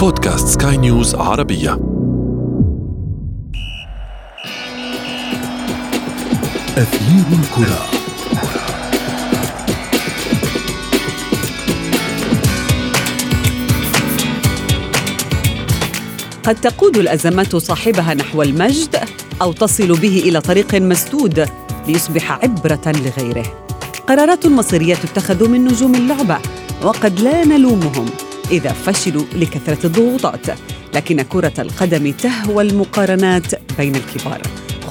بودكاست سكاي نيوز عربية. أثير الكرة. قد تقود الأزمات صاحبها نحو المجد أو تصل به إلى طريق مسدود ليصبح عبرة لغيره. قرارات مصيرية تتخذ من نجوم اللعبة وقد لا نلومهم. إذا فشلوا لكثرة الضغوطات. لكن كرة القدم تهوى المقارنات بين الكبار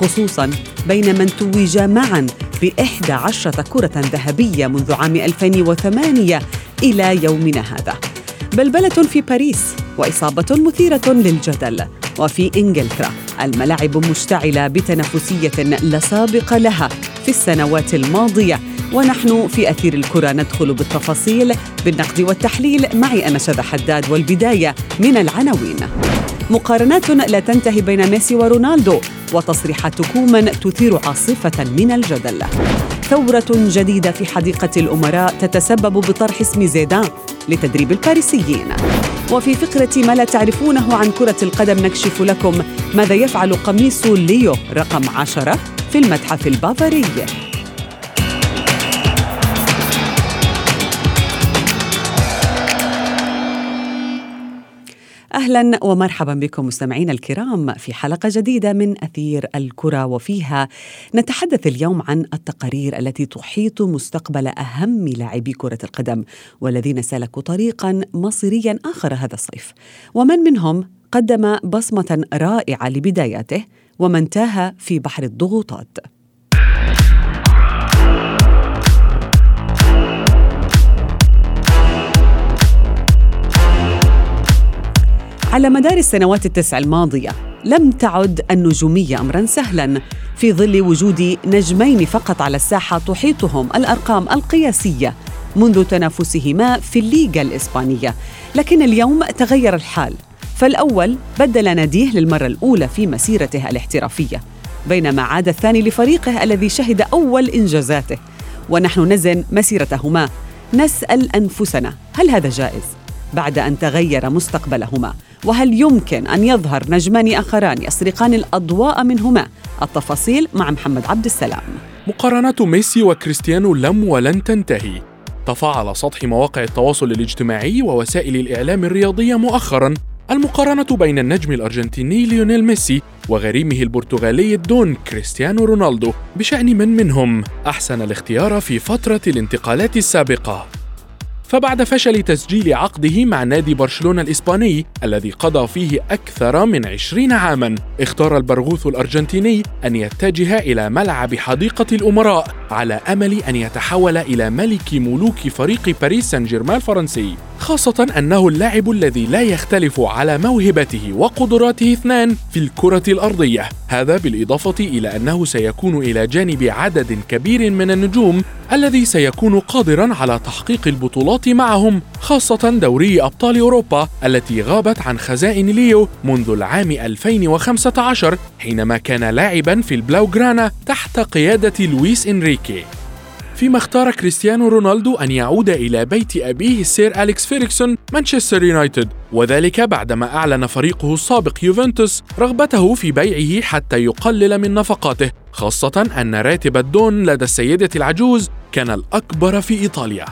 خصوصا بين من توج معا بإحدى عشرة كرة ذهبية منذ عام 2008 إلى يومنا هذا. بلبلة في باريس وإصابة مثيرة للجدل. وفي إنجلترا الملاعب مشتعلة بتنافسية لا سابق لها في السنوات الماضية. ونحن في أثير الكرة ندخل بالتفاصيل بالنقد والتحليل. معي أنا شذى حداد والبداية من العناوين. مقارنات لا تنتهي بين ميسي ورونالدو وتصريحات كومان تثير عاصفة من الجدل. ثورة جديدة في حديقة الأمراء تتسبب بطرح اسم زيدان لتدريب الباريسيين وفي فقرة ما لا تعرفونه عن كرة القدم نكشف لكم ماذا يفعل قميص ليو رقم عشرة في المتحف البافاري. أهلا ومرحبا بكم مستمعينا الكرام في حلقة جديدة من أثير الكرة وفيها نتحدث اليوم عن التقارير التي تحيط مستقبل أهم لاعبي كرة القدم والذين سلكوا طريقا مصيريا آخر هذا الصيف. ومن منهم قدم بصمة رائعة لبداياته ومن تاه في بحر الضغوطات. على مدار السنوات التسع الماضية لم تعد النجومية أمرا سهلا في ظل وجود نجمين فقط على الساحة تحيطهم الأرقام القياسية منذ تنافسهما في الليغا الإسبانية. لكن اليوم تغير الحال فالأول بدل ناديه للمرة الأولى في مسيرته الاحترافية بينما عاد الثاني لفريقه الذي شهد أول إنجازاته. ونحن نزن مسيرتهما. نسأل أنفسنا هل هذا جائز؟ بعد أن تغير مستقبلهما. وهل يمكن أن يظهر نجمان آخران يسرقان الأضواء منهما؟ التفاصيل مع محمد عبد السلام. مقارنات ميسي وكريستيانو لم ولن تنتهي. طفا على سطح مواقع التواصل الاجتماعي ووسائل الإعلام الرياضية مؤخراً. المقارنة بين النجم الأرجنتيني ليونيل ميسي وغريمه البرتغالي الدون كريستيانو رونالدو بشأن من منهم. أحسن الاختيار في فترة الانتقالات السابقة. فبعد فشل تجديد عقده مع نادي برشلونة الإسباني الذي قضى فيه أكثر من عشرين عاما اختار البرغوث الأرجنتيني أن يتجه إلى ملعب حديقة الأمراء على أمل أن يتحول إلى ملك ملوك فريق باريس سان جيرمان الفرنسي. خاصة أنه اللاعب الذي لا يختلف على موهبته وقدراته اثنان في الكرة الأرضية. هذا بالإضافة إلى أنه سيكون إلى جانب عدد كبير من النجوم الذي سيكون قادرا على تحقيق البطولات معهم خاصة دوري أبطال أوروبا التي غابت عن خزائن ليو منذ العام 2015 حينما كان لاعبا في البلاوغرانا تحت قيادة لويس إنريكي. فيما اختار كريستيانو رونالدو أن يعود إلى بيت أبيه السير أليكس فيرغسون مانشستر يونايتد. وذلك بعدما أعلن فريقه السابق يوفنتوس رغبته في بيعه حتى يقلل من نفقاته خاصة أن راتب الدون لدى السيدة العجوز كان الأكبر في إيطاليا.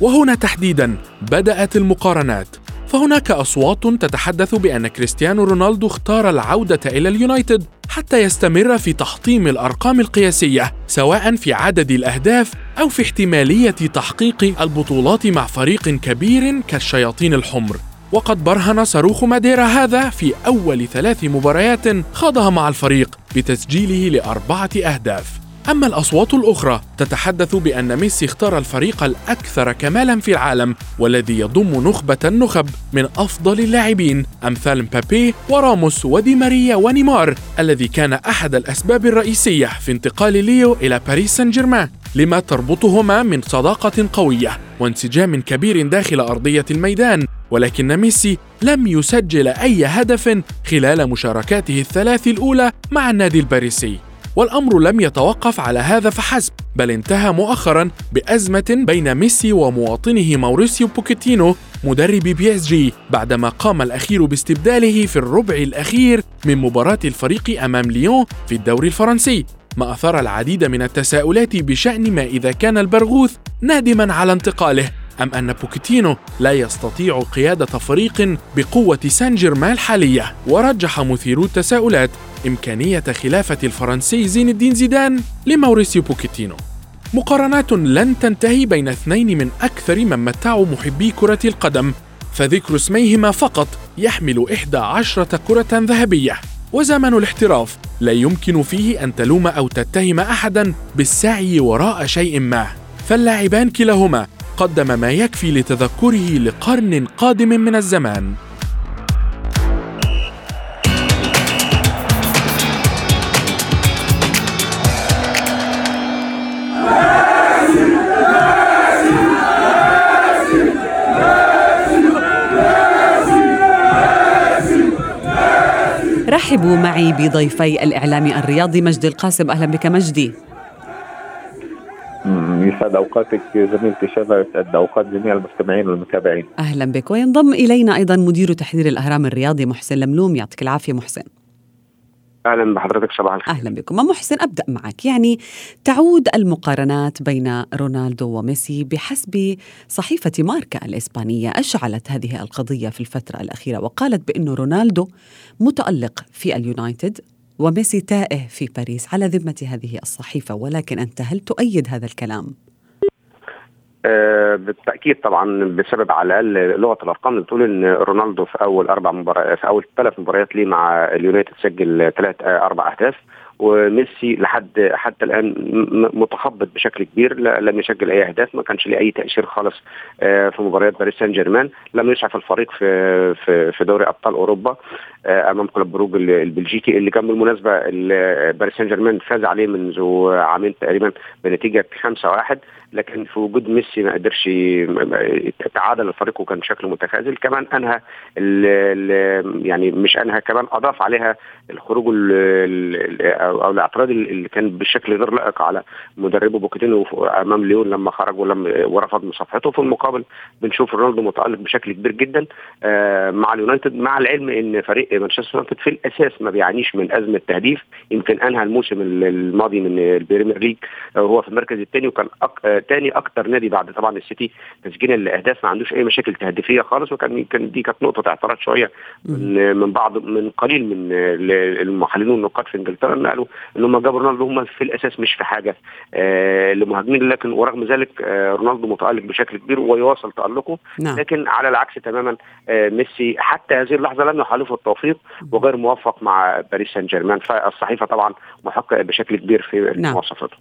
وهنا تحديدا بدأت المقارنات. فهناك أصوات تتحدث بأن كريستيانو رونالدو اختار العودة إلى اليونايتد حتى يستمر في تحطيم الأرقام القياسية سواء في عدد الأهداف أو في احتمالية تحقيق البطولات مع فريق كبير كالشياطين الحمر. وقد برهن صاروخ ماديرا هذا في أول ثلاث مباريات خاضها مع الفريق بتسجيله لأربعة أهداف. أما الأصوات الأخرى تتحدث بأن ميسي اختار الفريق الأكثر كمالا في العالم والذي يضم نخبة النخب من أفضل اللاعبين أمثال مبابي وراموس ودي ماريا ونيمار الذي كان أحد الأسباب الرئيسية في انتقال ليو إلى باريس سان جيرمان لما تربطهما من صداقة قوية وانسجام كبير داخل أرضية الميدان ولكن ميسي لم يسجل أي هدف خلال مشاركاته الثلاث الأولى مع النادي الباريسي. والأمر لم يتوقف على هذا فحسب بل انتهى مؤخرا بأزمة بين ميسي ومواطنه ماوريسيو بوكيتينو مدرب بي إس جي بعدما قام الأخير باستبداله في الربع الأخير من مباراة الفريق أمام ليون في الدوري الفرنسي. ما أثار العديد من التساؤلات بشأن ما إذا كان البرغوث نادما على انتقاله. أم أن بوكيتينو لا يستطيع قيادة فريق بقوة سان جيرمان الحالية؟ ورجح مثيرو التساؤلات إمكانية خلافة الفرنسي زين الدين زيدان لموريسيو بوكيتينو. مقارنات لن تنتهي بين اثنين من أكثر من متعوا محبي كرة القدم فذكر اسميهما فقط يحمل إحدى عشرة كرة ذهبية. وزمن الاحتراف لا يمكن فيه أن تلوم أو تتهم أحدا بالسعي وراء شيء ما. فاللاعبان كلاهما قدم ما يكفي لتذكره لقرن قادم من الزمان. معي بضيفي الإعلامي الرياضي مجدي القاسم. أهلا بك مجدي. يسعد أوقاتك زميلتي شذا يسعد أوقات جميع المستمعين والمتابعين. أهلا بك. وينضم إلينا أيضا مدير تحرير الأهرام الرياضي محسن لملوم. يعطيك العافية محسن. أهلا بحضرتك صباح الخير. أهلا بكم. محسن أبدأ معك. يعني تعود المقارنات بين رونالدو وميسي بحسب صحيفة ماركا الإسبانية. اشعلت هذه القضية في الفترة الأخيرة؟ وقالت بأن رونالدو متألق في اليونايتد وميسي تائه في باريس على ذمة هذه الصحيفة ولكن أنت هل تؤيد هذا الكلام؟ أه بالتأكيد طبعا بسبب على الأقل لغة الأرقام اللي بتقول إن رونالدو في أول أربع مباريات في أول ثلاث مباريات ليه مع اليونايتد سجل ثلاث أربع أهداف. وميسي لحد حتى الآن متخبط بشكل كبير لم يسجل أي أهداف ما كانش له اي تأثير خالص آه، في مباريات باريس سان جيرمان لم يسعف الفريق في في في دوري أبطال أوروبا آه، أمام كلوب بروج البلجيكي اللي كان بالمناسبة باريس سان جيرمان فاز عليه منذ عامين تقريبا بنتيجة 5-1 لكن في وجود ميسي ما قدرش يتعادل الفريق وكان شكله متخاذل. كمان أنهى يعني مش أنهى كمان أضاف عليها الخروج أو الأعتراض اللي كان بشكل غير لائق على مدربه بوكيتينو أمام ليون لما خرج ولم ورفض مصافحته في المقابل بنشوف رونالدو متألق بشكل كبير جدا آه، مع اليونايتد مع العلم إن فريق مانشستر يونايتد في الأساس ما بيعانيش من أزمة تهديف. يمكن أنهى الموسم الماضي من البريمير ليج هو في المركز الثاني وكان ثاني أك... أكتر نادي بعد طبعا السيتي تسجيلا لأهداف ما عندوش أي مشاكل تهديفية خالص. وكان يمكن دي كانت نقطة اعتراض شوية من, من بعض من قليل من المحللين والنقاد في إنجلترا إن قالوا إن هم جابوا رونالدو هم في الأساس مش في حاجة. آه لمهاجمين لكن ورغم ذلك آه رونالدو متألق بشكل كبير ويواصل تألقه. نعم. لكن على العكس تماما آه ميسي حتى هذه اللحظة لم يحالفه التوفيق وغير موفق مع باريس سان جيرمان فالصحيفة طبعا محققه بشكل كبير في نعم. مواصفاته.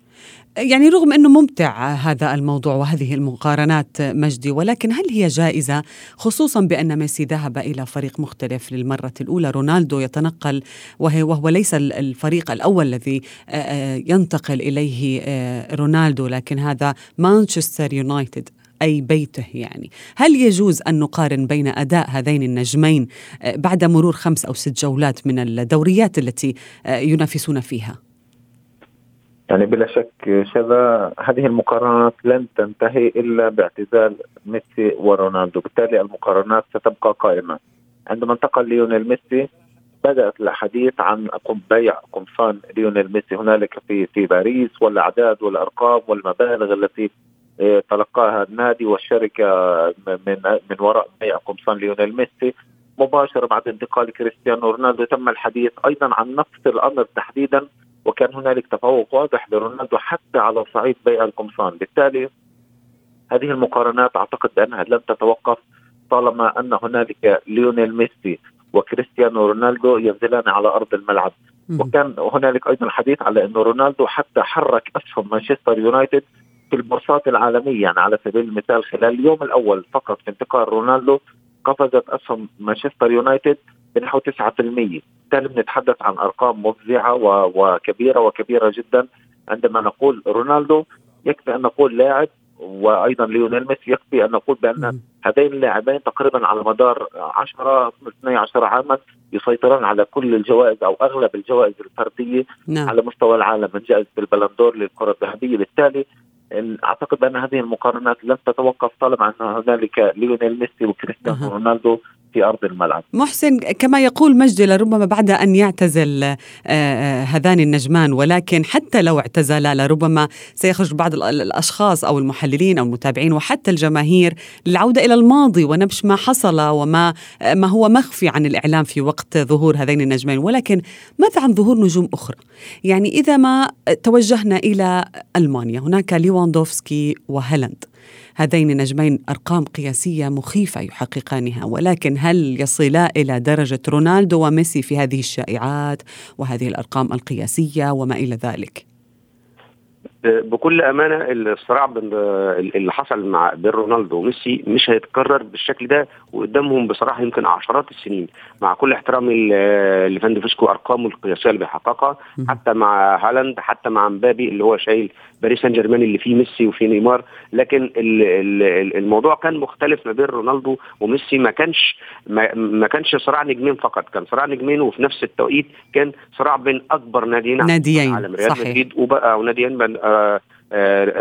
يعني رغم إنه ممتع هذا الموضوع وهذه المقارنات مجدي ولكن هل هي جائزة؟ خصوصا بأن ميسي ذهب إلى فريق مختلف للمرة الأولى. رونالدو يتنقل وهو ليس الفريق الأول الذي آه، آه، ينتقل إليه آه، رونالدو لكن هذا مانشستر يونايتد أي بيته يعني هل يجوز أن نقارن بين أداء هذين النجمين بعد مرور خمس أو ست جولات من الدوريات التي ينافسون فيها؟ يعني بلا شك شذا هذه المقارنات لن تنتهي إلا باعتزال ميسي ورونالدو، بالتالي المقارنات ستبقى قائمة. عندما انتقل ليونيل ميسي بدأت الحديث عن بيع قمصان ليونيل ميسي. هنالك في في باريس والأعداد والأرقام والمبالغ التي آه، تلقاها النادي والشركة من من وراء بيع قمصان ليونيل ميسي. مباشرة بعد انتقال كريستيانو رونالدو تم الحديث أيضا عن نفس الأمر تحديدا وكان هنالك تفوق واضح لرونالدو حتى على صعيد بيع القمصان بالتالي هذه المقارنات أعتقد بانها لن تتوقف طالما أن هنالك ليونيل ميسي وكريستيانو رونالدو ينزلان على أرض الملعب. وكان هنالك أيضا حديث على إنه رونالدو حتى حرك أسهم مانشستر يونايتد في البورصات العالمية يعني على سبيل المثال خلال اليوم الأول فقط في انتقال رونالدو قفزت أسهم مانشستر يونايتد بنحو 9% بالتالي بنتحدث عن أرقام مفزعة وكبيرة وكبيرة جدا عندما نقول رونالدو يكفي أن نقول لاعب وأيضا ليونيل ميسي يكفي أن نقول بأن هذين اللاعبين تقريبا على مدار 10 12 عاما يسيطران على كل الجوائز أو أغلب الجوائز الفردية نعم. على مستوى العالم من جائزة البالون دور للكرة الذهبية. بالتالي أعتقد ان هذه المقارنات لن تتوقف طالما أن هنالك ليونيل ميسي وكريستيانو رونالدو في أرض الملعب. محسن كما يقول مجدي لربما بعد أن يعتزل آه، آه، هذان النجمان ولكن حتى لو اعتزلا لربما سيخرج بعض الأشخاص أو المحللين أو المتابعين وحتى الجماهير للعودة إلى الماضي ونبش ما حصل وما ما هو مخفي عن الإعلام في وقت ظهور هذين النجمين ولكن ماذا عن ظهور نجوم أخرى؟ يعني إذا ما توجهنا إلى ألمانيا هناك ليواندوفسكي وهالاند هذين النجمين أرقام قياسية مخيفة يحققانها ولكن هل يصلا إلى درجة رونالدو وميسي في هذه الشائعات وهذه الأرقام القياسية وما إلى ذلك؟ بكل أمانة الصراع اللي حصل مع بين رونالدو وميسي مش هيتكرر بالشكل ده وقدامهم بصراحة يمكن عشرات السنين مع كل احترامي لليفاندوفسكي أرقامه القياسية اللي بيحققها حتى مع هالاند حتى مع مبابي اللي هو شايل باريس سان جيرمان اللي فيه ميسي وفيه نيمار. لكن الموضوع كان مختلف ما بين رونالدو وميسي. ما كانش ما كانش صراع نجمين فقط. كان صراع نجمين وفي نفس التوقيت كان صراع بين أكبر ناديين ناديين العالم ريال مدريد أو ناديين آه،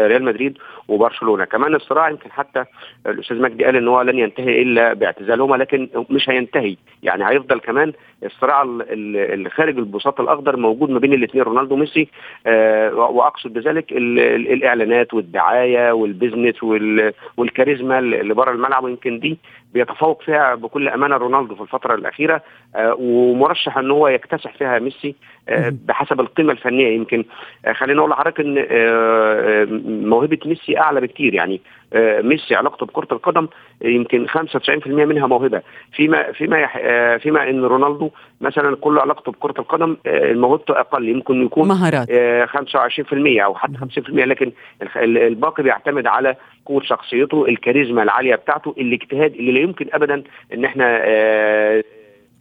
ريال مدريد وبرشلونة. كمان الصراع يمكن حتى الأستاذ مجدي قال إن هو لن ينتهي إلا باعتزالهما لكن مش هينتهي. يعني هيفضل كمان الصراع اللي خارج البساط الأخضر موجود ما بين الاثنين رونالدو وميسي آه، وأقصد بذلك الإعلانات والدعاية وال business والكاريزما اللي بره الملعب. ويمكن دي بيتفوق فيها بكل أمانة رونالدو في الفترة الأخيرة آه، ومرشح إن هو يكتسح فيها ميسي بحسب القيمة الفنية يمكن. خلينا نقول لحضرتك إن موهبة ميسي أعلى بكتير يعني. آه، ميسي علاقته بكرة القدم يمكن 95% منها موهبة. فيما فيما آه، فيما إن رونالدو مثلا كل علاقته بكرة القدم آه، موهبته أقل يمكن يكون مهارات. 25% أو حتى 50% لكن الباقي بيعتمد على قوة شخصيته الكاريزما العالية بتاعته الاجتهاد اللي لا يمكن ابدا إن إحنا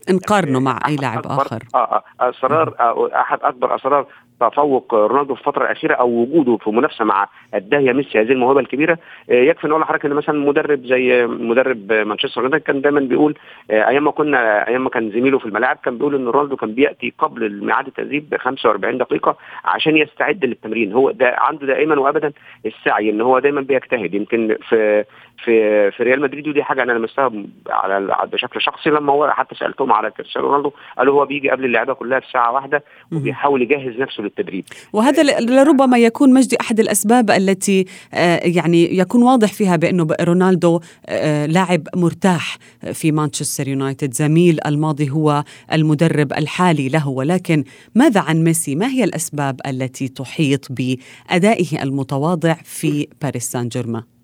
نقارنه مع أي لاعب آخر. آه أسرار أحد أكبر أسرار تفوق رونالدو في الفترة الأخيرة أو وجوده في منافسة مع الداهية ميسي هذه الموهبة الكبيرة. آه، يكفي نقول لحضرتك إن مثلا مدرب زي مدرب مانشستر يونايتد كان دايما بيقول آه، أيام ما كنا أيام ما كان زميله في الملاعب كان بيقول إن رونالدو كان بيأتي قبل ميعاد التدريب ب 45 دقيقة عشان يستعد للتمرين. هو ده عنده دائما وابدا السعي إن هو دايما بيجتهد. يمكن في في في ريال مدريد ودي حاجة أنا لمستها على بشكل شخصي. لما هو حتى سألتهم على كريستيانو رونالدو قالوا هو بيجي قبل اللعبه كلها بساعة واحدة وبيحاول يجهز نفسه للتدريب. وهذا لربما يكون مجدي أحد الأسباب التي آه، يعني يكون واضح فيها بأنه رونالدو آه، لاعب مرتاح في مانشستر يونايتد. زميل الماضي هو المدرب الحالي له. ولكن ماذا عن ميسي؟ ما هي الأسباب التي تحيط بأدائه المتواضع في باريس سان جيرمان؟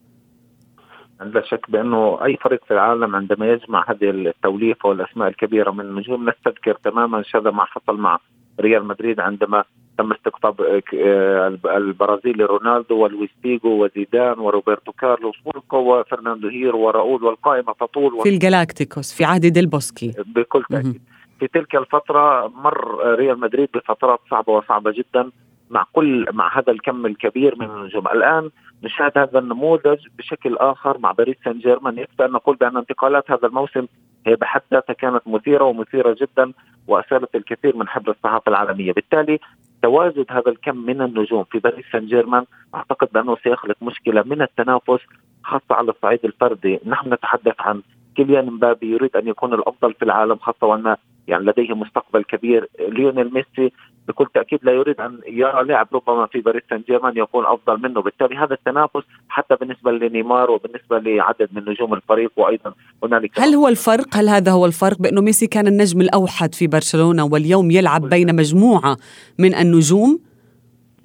لا شك بأنه أي فريق في العالم عندما يجمع هذه التوليفة والأسماء الكبيرة من النجوم نستذكر تماما هذا ما حصل مع ريال مدريد عندما تم استقطاب آه، البرازيلي رونالدو ولويس فيجو وزيدان وروبرتو كارلوس وفرناندو هييرو وراؤول والقائمة تطول في الجالاكتيكوس في عهد ديل بوسكي بكل تأكيد. في تلك الفترة مر ريال مدريد بفترات صعبة وصعبة جدا. مع كل مع هذا الكم الكبير من النجوم. الآن نشاهد هذا النموذج بشكل آخر مع باريس سان جيرمان يكفي أن نقول بأن انتقالات هذا الموسم هي بحد ذاتها كانت مثيرة ومثيرة جدا وأثارت الكثير من حبر الصحافة العالمية، بالتالي تواجد هذا الكم من النجوم في باريس سان جيرمان أعتقد بأنه سيخلق مشكلة من التنافس خاصة على الصعيد الفردي، نحن نتحدث عن كيليان مبابي يريد أن يكون الأفضل في العالم خاصة وأن يعني لديه مستقبل كبير. ليونيل ميسي بكل تأكيد لا يريد أن يرى لاعب ربما في باريس سان جيرمان يكون أفضل منه. بالتالي هذا التنافس حتى بالنسبة لنيمار وبالنسبة لعدد من نجوم الفريق وأيضا هنالك هل هو الفرق؟ هل هذا هو الفرق بأنه ميسي كان النجم الأوحد في برشلونة واليوم يلعب بين مجموعة من النجوم؟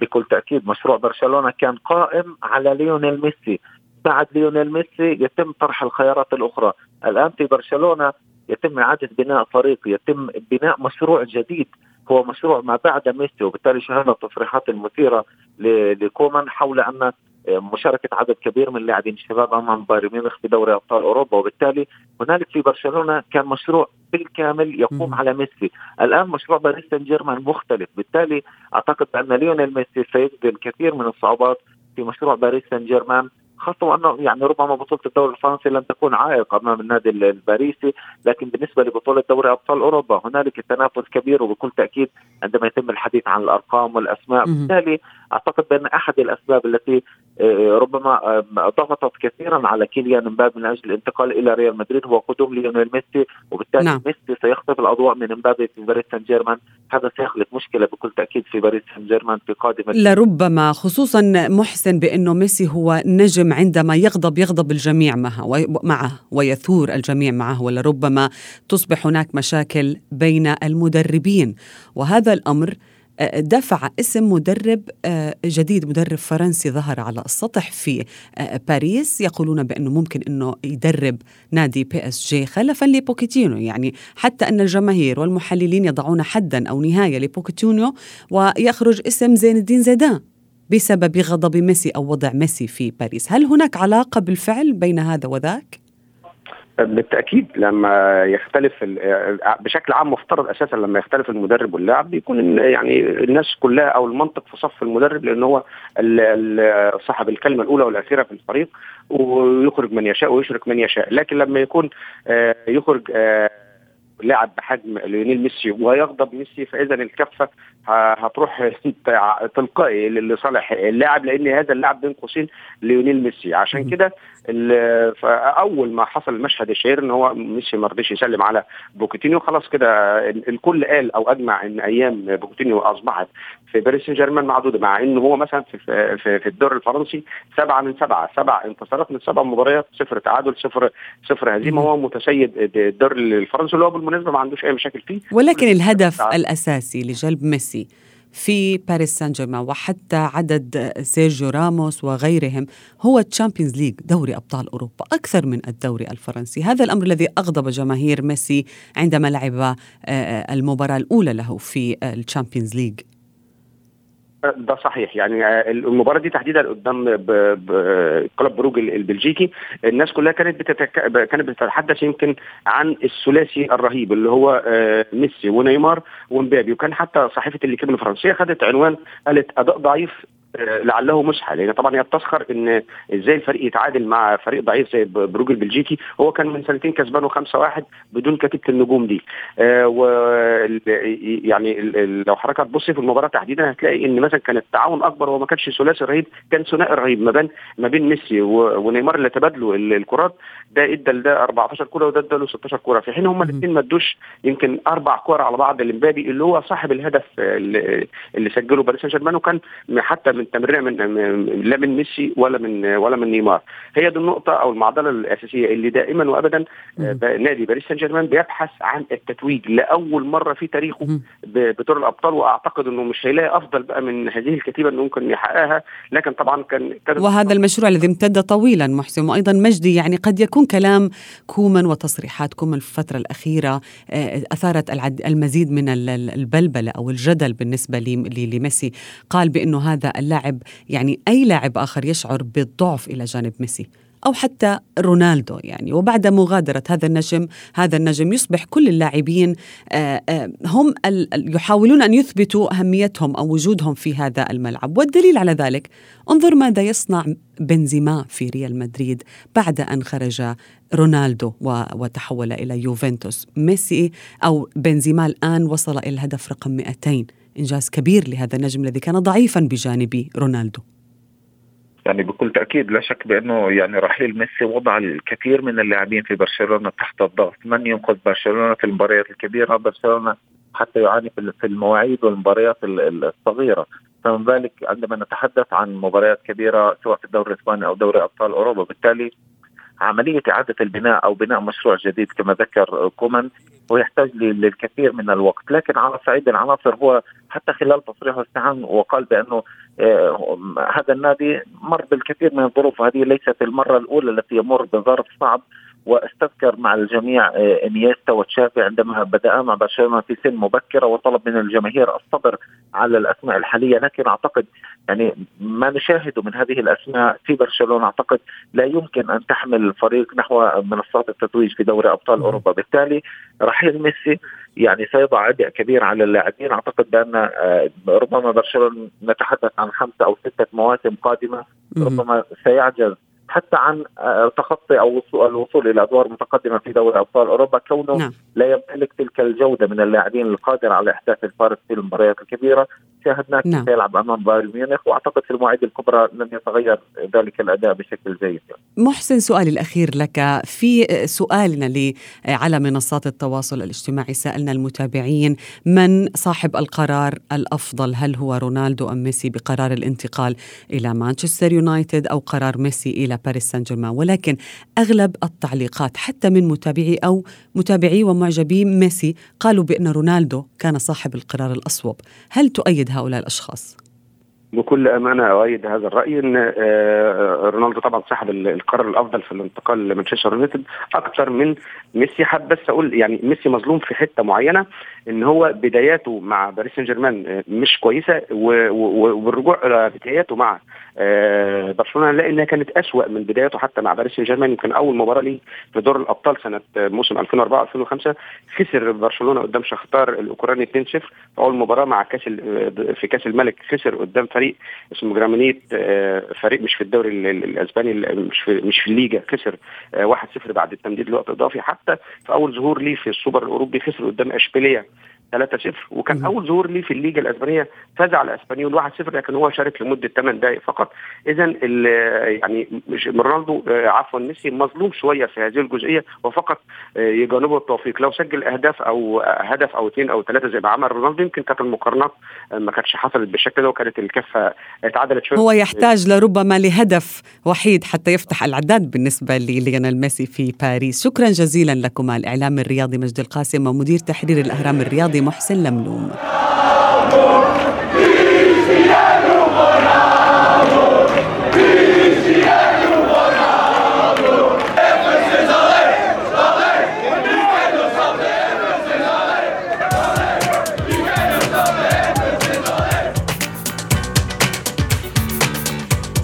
بكل تأكيد مشروع برشلونة كان قائم على ليونيل ميسي. بعد ليونيل ميسي يتم طرح الخيارات الأخرى. الآن في برشلونة يتم إعادة بناء فريق يتم بناء مشروع جديد. هو مشروع ما بعد ميسي وبالتالي شاهدنا التصريحات المثيرة لكومان حول أن مشاركة عدد كبير من اللاعبين الشباب أمام بايرن ميونخ في دوري أبطال أوروبا. وبالتالي هنالك في برشلونة كان مشروع بالكامل يقوم على ميسي. الآن مشروع باريس سان جيرمان مختلف. بالتالي أعتقد أن ليونيل ميسي سيجد الكثير من الصعوبات في مشروع باريس سان جيرمان خاصة وأنه يعني ربما بطولة الدوري الفرنسي لن تكون عائق أمام النادي الباريسي لكن بالنسبة لبطولة دوري أبطال أوروبا هنالك تنافس كبير وبكل تأكيد عندما يتم الحديث عن الأرقام والأسماء. بالتالي أعتقد بأن أحد الأسباب التي آه، ربما آه، ضغطت كثيرا على كيليان مبابي من أجل الانتقال إلى ريال مدريد هو قدوم ليونيل ميسي وبالتالي نعم. ميسي سيخطف الأضواء من مبابي في باريس سان جيرمان هذا سيخلق مشكلة بكل تأكيد في باريس سان جيرمان في قادمه لربما خصوصا محسن بانه ميسي هو نجم عندما يغضب يغضب الجميع معه معه ويثور الجميع معه ولربما تصبح هناك مشاكل بين المدربين. وهذا الأمر دفع اسم مدرب آه، جديد مدرب فرنسي ظهر على السطح في آه، باريس. يقولون بأنه ممكن أنه يدرب نادي بي إس جي خلفا لبوكيتينو يعني حتى أن الجماهير والمحللين يضعون حدا أو نهاية لبوكيتينو ويخرج اسم زين الدين زيدان بسبب غضب ميسي أو وضع ميسي في باريس. هل هناك علاقة بالفعل بين هذا وذاك؟ بالتأكيد لما يختلف بشكل عام مفترض أساسا لما يختلف المدرب واللاعب بيكون يعني الناس كلها أو المنطق في صف المدرب لأن هو صاحب الكلمة الأولى والأخيرة في الفريق ويخرج من يشاء ويشرك من يشاء. لكن لما يكون آه، يخرج آه، لاعب بحجم ليونيل ميسي ويغضب ميسي فإذا الكفة هتروح تلقائي لصالح اللاعب لأن هذا اللاعب بين قوسين ليونيل ميسي. عشان كده فأول ما حصل المشهد الشهير إن هو ميسي ما رضيش يسلم على بوكيتينيو خلاص كده الكل قال أو أجمع إن أيام بوكيتينيو أصبحت في باريس سان جيرمان معدودة مع إن هو مثلا في في, في الدوري الفرنسي سبعة من سبعة سبع انتصارات من سبع مباريات صفر تعادل صفر صفر هزيمة. هو متسيد الدوري الفرنسي اللي هو بالمناسبة ما عندوش أي مشاكل فيه. ولكن الهدف الأساسي لجلب ميسي في باريس سان جيرمان وحتى عدد سيرجيو راموس وغيرهم هو Champions League دوري أبطال أوروبا أكثر من الدوري الفرنسي. هذا الأمر الذي أغضب جماهير ميسي عندما لعب آه، آه، المباراة الأولى له في ال Champions League ده صحيح. يعني آه، المباراة دي تحديدا قدام كلوب بروج البلجيكي. الناس كلها كانت بتتك... كانت بتتحدث يمكن عن الثلاثي الرهيب اللي هو آه، ميسي ونيمار ومبابي. وكان حتى صحيفة الليكيب الفرنسية خدت عنوان قالت أداء ضعيف لعله مسحى لأن طبعا هي بتسخر إن إزاي الفريق يتعادل مع فريق ضعيف زي بروج البلجيكي هو كان من سنتين كسبانه 5-1 بدون كتيبة النجوم دي. آه و يعني لو حضرتك هتبص في المباراة تحديدا هتلاقي إن مثلا كان التعاون أكبر هو ما كانش ثلاثي رهيب كان ثنائي رهيب ما بين ما بين ميسي ونيمار اللي تبادلوا الكرات. ده إدى لده 14 كورة وده ادى له 16 كورة. في حين هم الاثنين ما ادوش يمكن أربع كور على بعض لمبابي اللي هو صاحب الهدف اللي, اللي سجله باريس سان جيرمان وكان حتى من تمريره من لا من ميسي ولا من ولا من نيمار. هي دي النقطة أو المعضلة الأساسية اللي دائما وابدا آه، نادي باريس سان جيرمان بيبحث عن التتويج لأول مرة في تاريخه بدور الأبطال وأعتقد إنه مش هيلاقي أفضل بقى من هذه الكتيبة إنه ممكن يحققها. لكن طبعا كان وهذا المشروع الذي امتد طويلا محسن وأيضا مجدي يعني قد يكون كلام كومان وتصريحات كومان في الفترة الأخيرة آه، أثارت المزيد من البلبلة أو الجدل بالنسبة لميسي. قال بأنه هذا اللاعب يعني أي لاعب آخر يشعر بالضعف إلى جانب ميسي أو حتى رونالدو يعني. وبعد مغادرة هذا النجم هذا النجم يصبح كل اللاعبين آه، آه، هم يحاولون أن يثبتوا أهميتهم أو وجودهم في هذا الملعب. والدليل على ذلك انظر ماذا يصنع بنزيما في ريال مدريد بعد أن خرج رونالدو وتحول إلى يوفنتوس. ميسي أو بنزيما الآن وصل إلى الهدف رقم 200 إنجاز كبير لهذا النجم الذي كان ضعيفا بجانب رونالدو. يعني بكل تأكيد لا شك بأنه يعني رحيل ميسي وضع الكثير من اللاعبين في برشلونة تحت الضغط، من ينقذ برشلونة في المباريات الكبيرة؟ برشلونة حتى يعاني في المواعيد والمباريات الصغيرة، فمن ذلك عندما نتحدث عن مباريات كبيرة سواء في الدوري الإسباني أو دوري أبطال أوروبا، بالتالي عملية إعادة البناء أو بناء مشروع جديد كما ذكر كومان هو يحتاج للكثير من الوقت. لكن على صعيد العناصر هو حتى خلال تصريحه استعان وقال بأنه آه هذا النادي مر بالكثير من الظروف هذه ليست المرة الأولى التي يمر بظرف صعب. وأستذكر مع الجميع آه، إنيستا وتشافي عندما بدا مع برشلونة في سن مبكرة وطلب من الجماهير الصبر على الأسماء الحالية لكن أعتقد يعني ما نشاهده من هذه الأسماء في برشلونة أعتقد لا يمكن أن تحمل الفريق نحو منصات التتويج في دوري أبطال أوروبا. بالتالي رحيل ميسي يعني سيضع عبء كبير على اللاعبين. أعتقد بأن آه، ربما برشلونة نتحدث عن خمسه أو ستة مواسم قادمة ربما سيعجز حتى عن آه، تخطي أو الوصول إلى أدوار متقدمة في دوري أبطال أوروبا كونه نعم. لا يمتلك تلك الجودة من اللاعبين القادرة على إحداث الفارق في المباريات الكبيرة شاهدناه نعم. يلعب أمام بايرن ميونخ وأعتقد في المواعيد الكبرى لن يتغير ذلك الأداء بشكل جيد. محسن سؤالي الأخير لك. في سؤالنا لي على منصات التواصل الاجتماعي سألنا المتابعين من صاحب القرار الأفضل هل هو رونالدو أم ميسي بقرار الانتقال إلى مانشستر يونايتد أو قرار ميسي إلى باريس سان جيرمان؟ ولكن أغلب التعليقات حتى من متابعي أو متابعي ومعجبي ميسي قالوا بأن رونالدو كان صاحب القرار الأصوب. هل تؤيد هؤلاء الأشخاص. بكل أمانة أؤيد هذا الرأي إن آه، رونالدو طبعا صاحب القرار الأفضل في الانتقال لمانشستر يونايتد. أكثر من ميسي حاب بس أقول يعني ميسي مظلوم في حتة معينة إن هو بداياته مع باريس سان جيرمان آه، مش كويسة والرجوع بداياته مع آه، برشلونة نلاقي إنها كانت أسوأ من بداياته حتى مع باريس سان جيرمان. يمكن أول مباراة ليه في دور الأبطال سنة موسم 2004 2005 خسر برشلونة قدام شختار الأوكراني 2-0 في أول مباراة مع كأس في كأس الملك خسر قدام فريق اسمه جرامانيت آه، فريق مش في الدوري الأسباني مش في مش في الليجا خسر 1-0 بعد التمديد لوقت اضافي حتى في أول ظهور ليه في السوبر الأوروبي خسر قدام أشبيلية 3-0 وكان أول ظهور ليه في الليجا الأسبانية فاز على إسبانيول 1-0 لكن هو شارك لمدة 8 دقائق فقط اذا يعني مش رونالدو آه، عفوا ميسي مظلوم شوية في هذه الجزئية وفقط آه، يجانبه التوفيق. لو سجل أهداف أو هدف أو اثنين أو ثلاثة زي ما عمل رونالدو يمكن كانت المقارنات آه، ما كانتش حصلت بالشكل ده وكانت الكفة اتعدلت شوية. هو يحتاج لربما لهدف وحيد حتى يفتح العداد بالنسبة لليونيل ميسي في باريس. شكرا جزيلا لكما. الإعلام الرياضي مجدي القاسم ومدير تحرير الأهرام الرياضي محسن لملوم.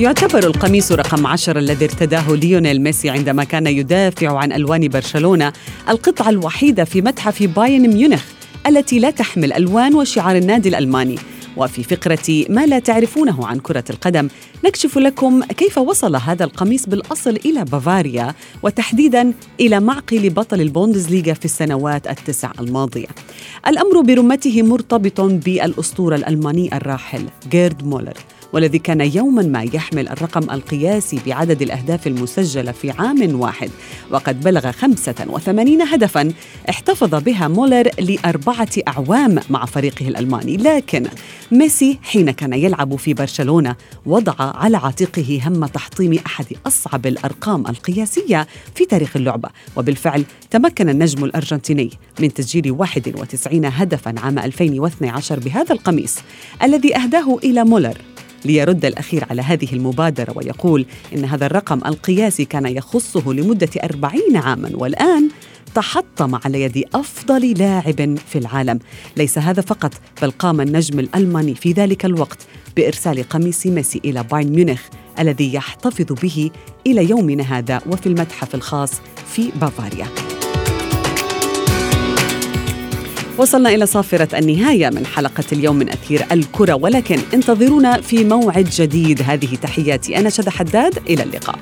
يعتبر القميص رقم عشر الذي ارتداه ليونيل ميسي عندما كان يدافع عن ألوان برشلونة القطعة الوحيدة في متحف بايرن ميونخ. التي لا تحمل ألوان وشعار النادي الألماني. وفي فقرة ما لا تعرفونه عن كرة القدم نكشف لكم كيف وصل هذا القميص بالأصل إلى بافاريا وتحديدا إلى معقل بطل البوندسليغا في السنوات التسع الماضية. الأمر برمته مرتبط بالأسطورة الألماني الراحل جيرد مولر. والذي كان يوما ما يحمل الرقم القياسي بعدد الأهداف المسجلة في عام واحد وقد بلغ 85 هدفا احتفظ بها مولر لأربعة أعوام مع فريقه الألماني. لكن ميسي حين كان يلعب في برشلونة وضع على عاتقه هم تحطيم أحد أصعب الأرقام القياسية في تاريخ اللعبة. وبالفعل تمكن النجم الأرجنتيني من تسجيل 91 هدفا عام 2012 بهذا القميص الذي أهداه إلى مولر. ليرد الأخير على هذه المبادرة ويقول إن هذا الرقم القياسي كان يخصه لمدة أربعين عاما والآن تحطم على يد أفضل لاعب في العالم. ليس هذا فقط بل قام النجم الألماني في ذلك الوقت بإرسال قميص ميسي إلى بايرن ميونخ الذي يحتفظ به إلى يومنا هذا وفي المتحف الخاص في بافاريا. وصلنا إلى صافرة النهاية من حلقة اليوم من أثير الكرة ولكن انتظرونا في موعد جديد. هذه تحياتي أنا شد حداد إلى اللقاء.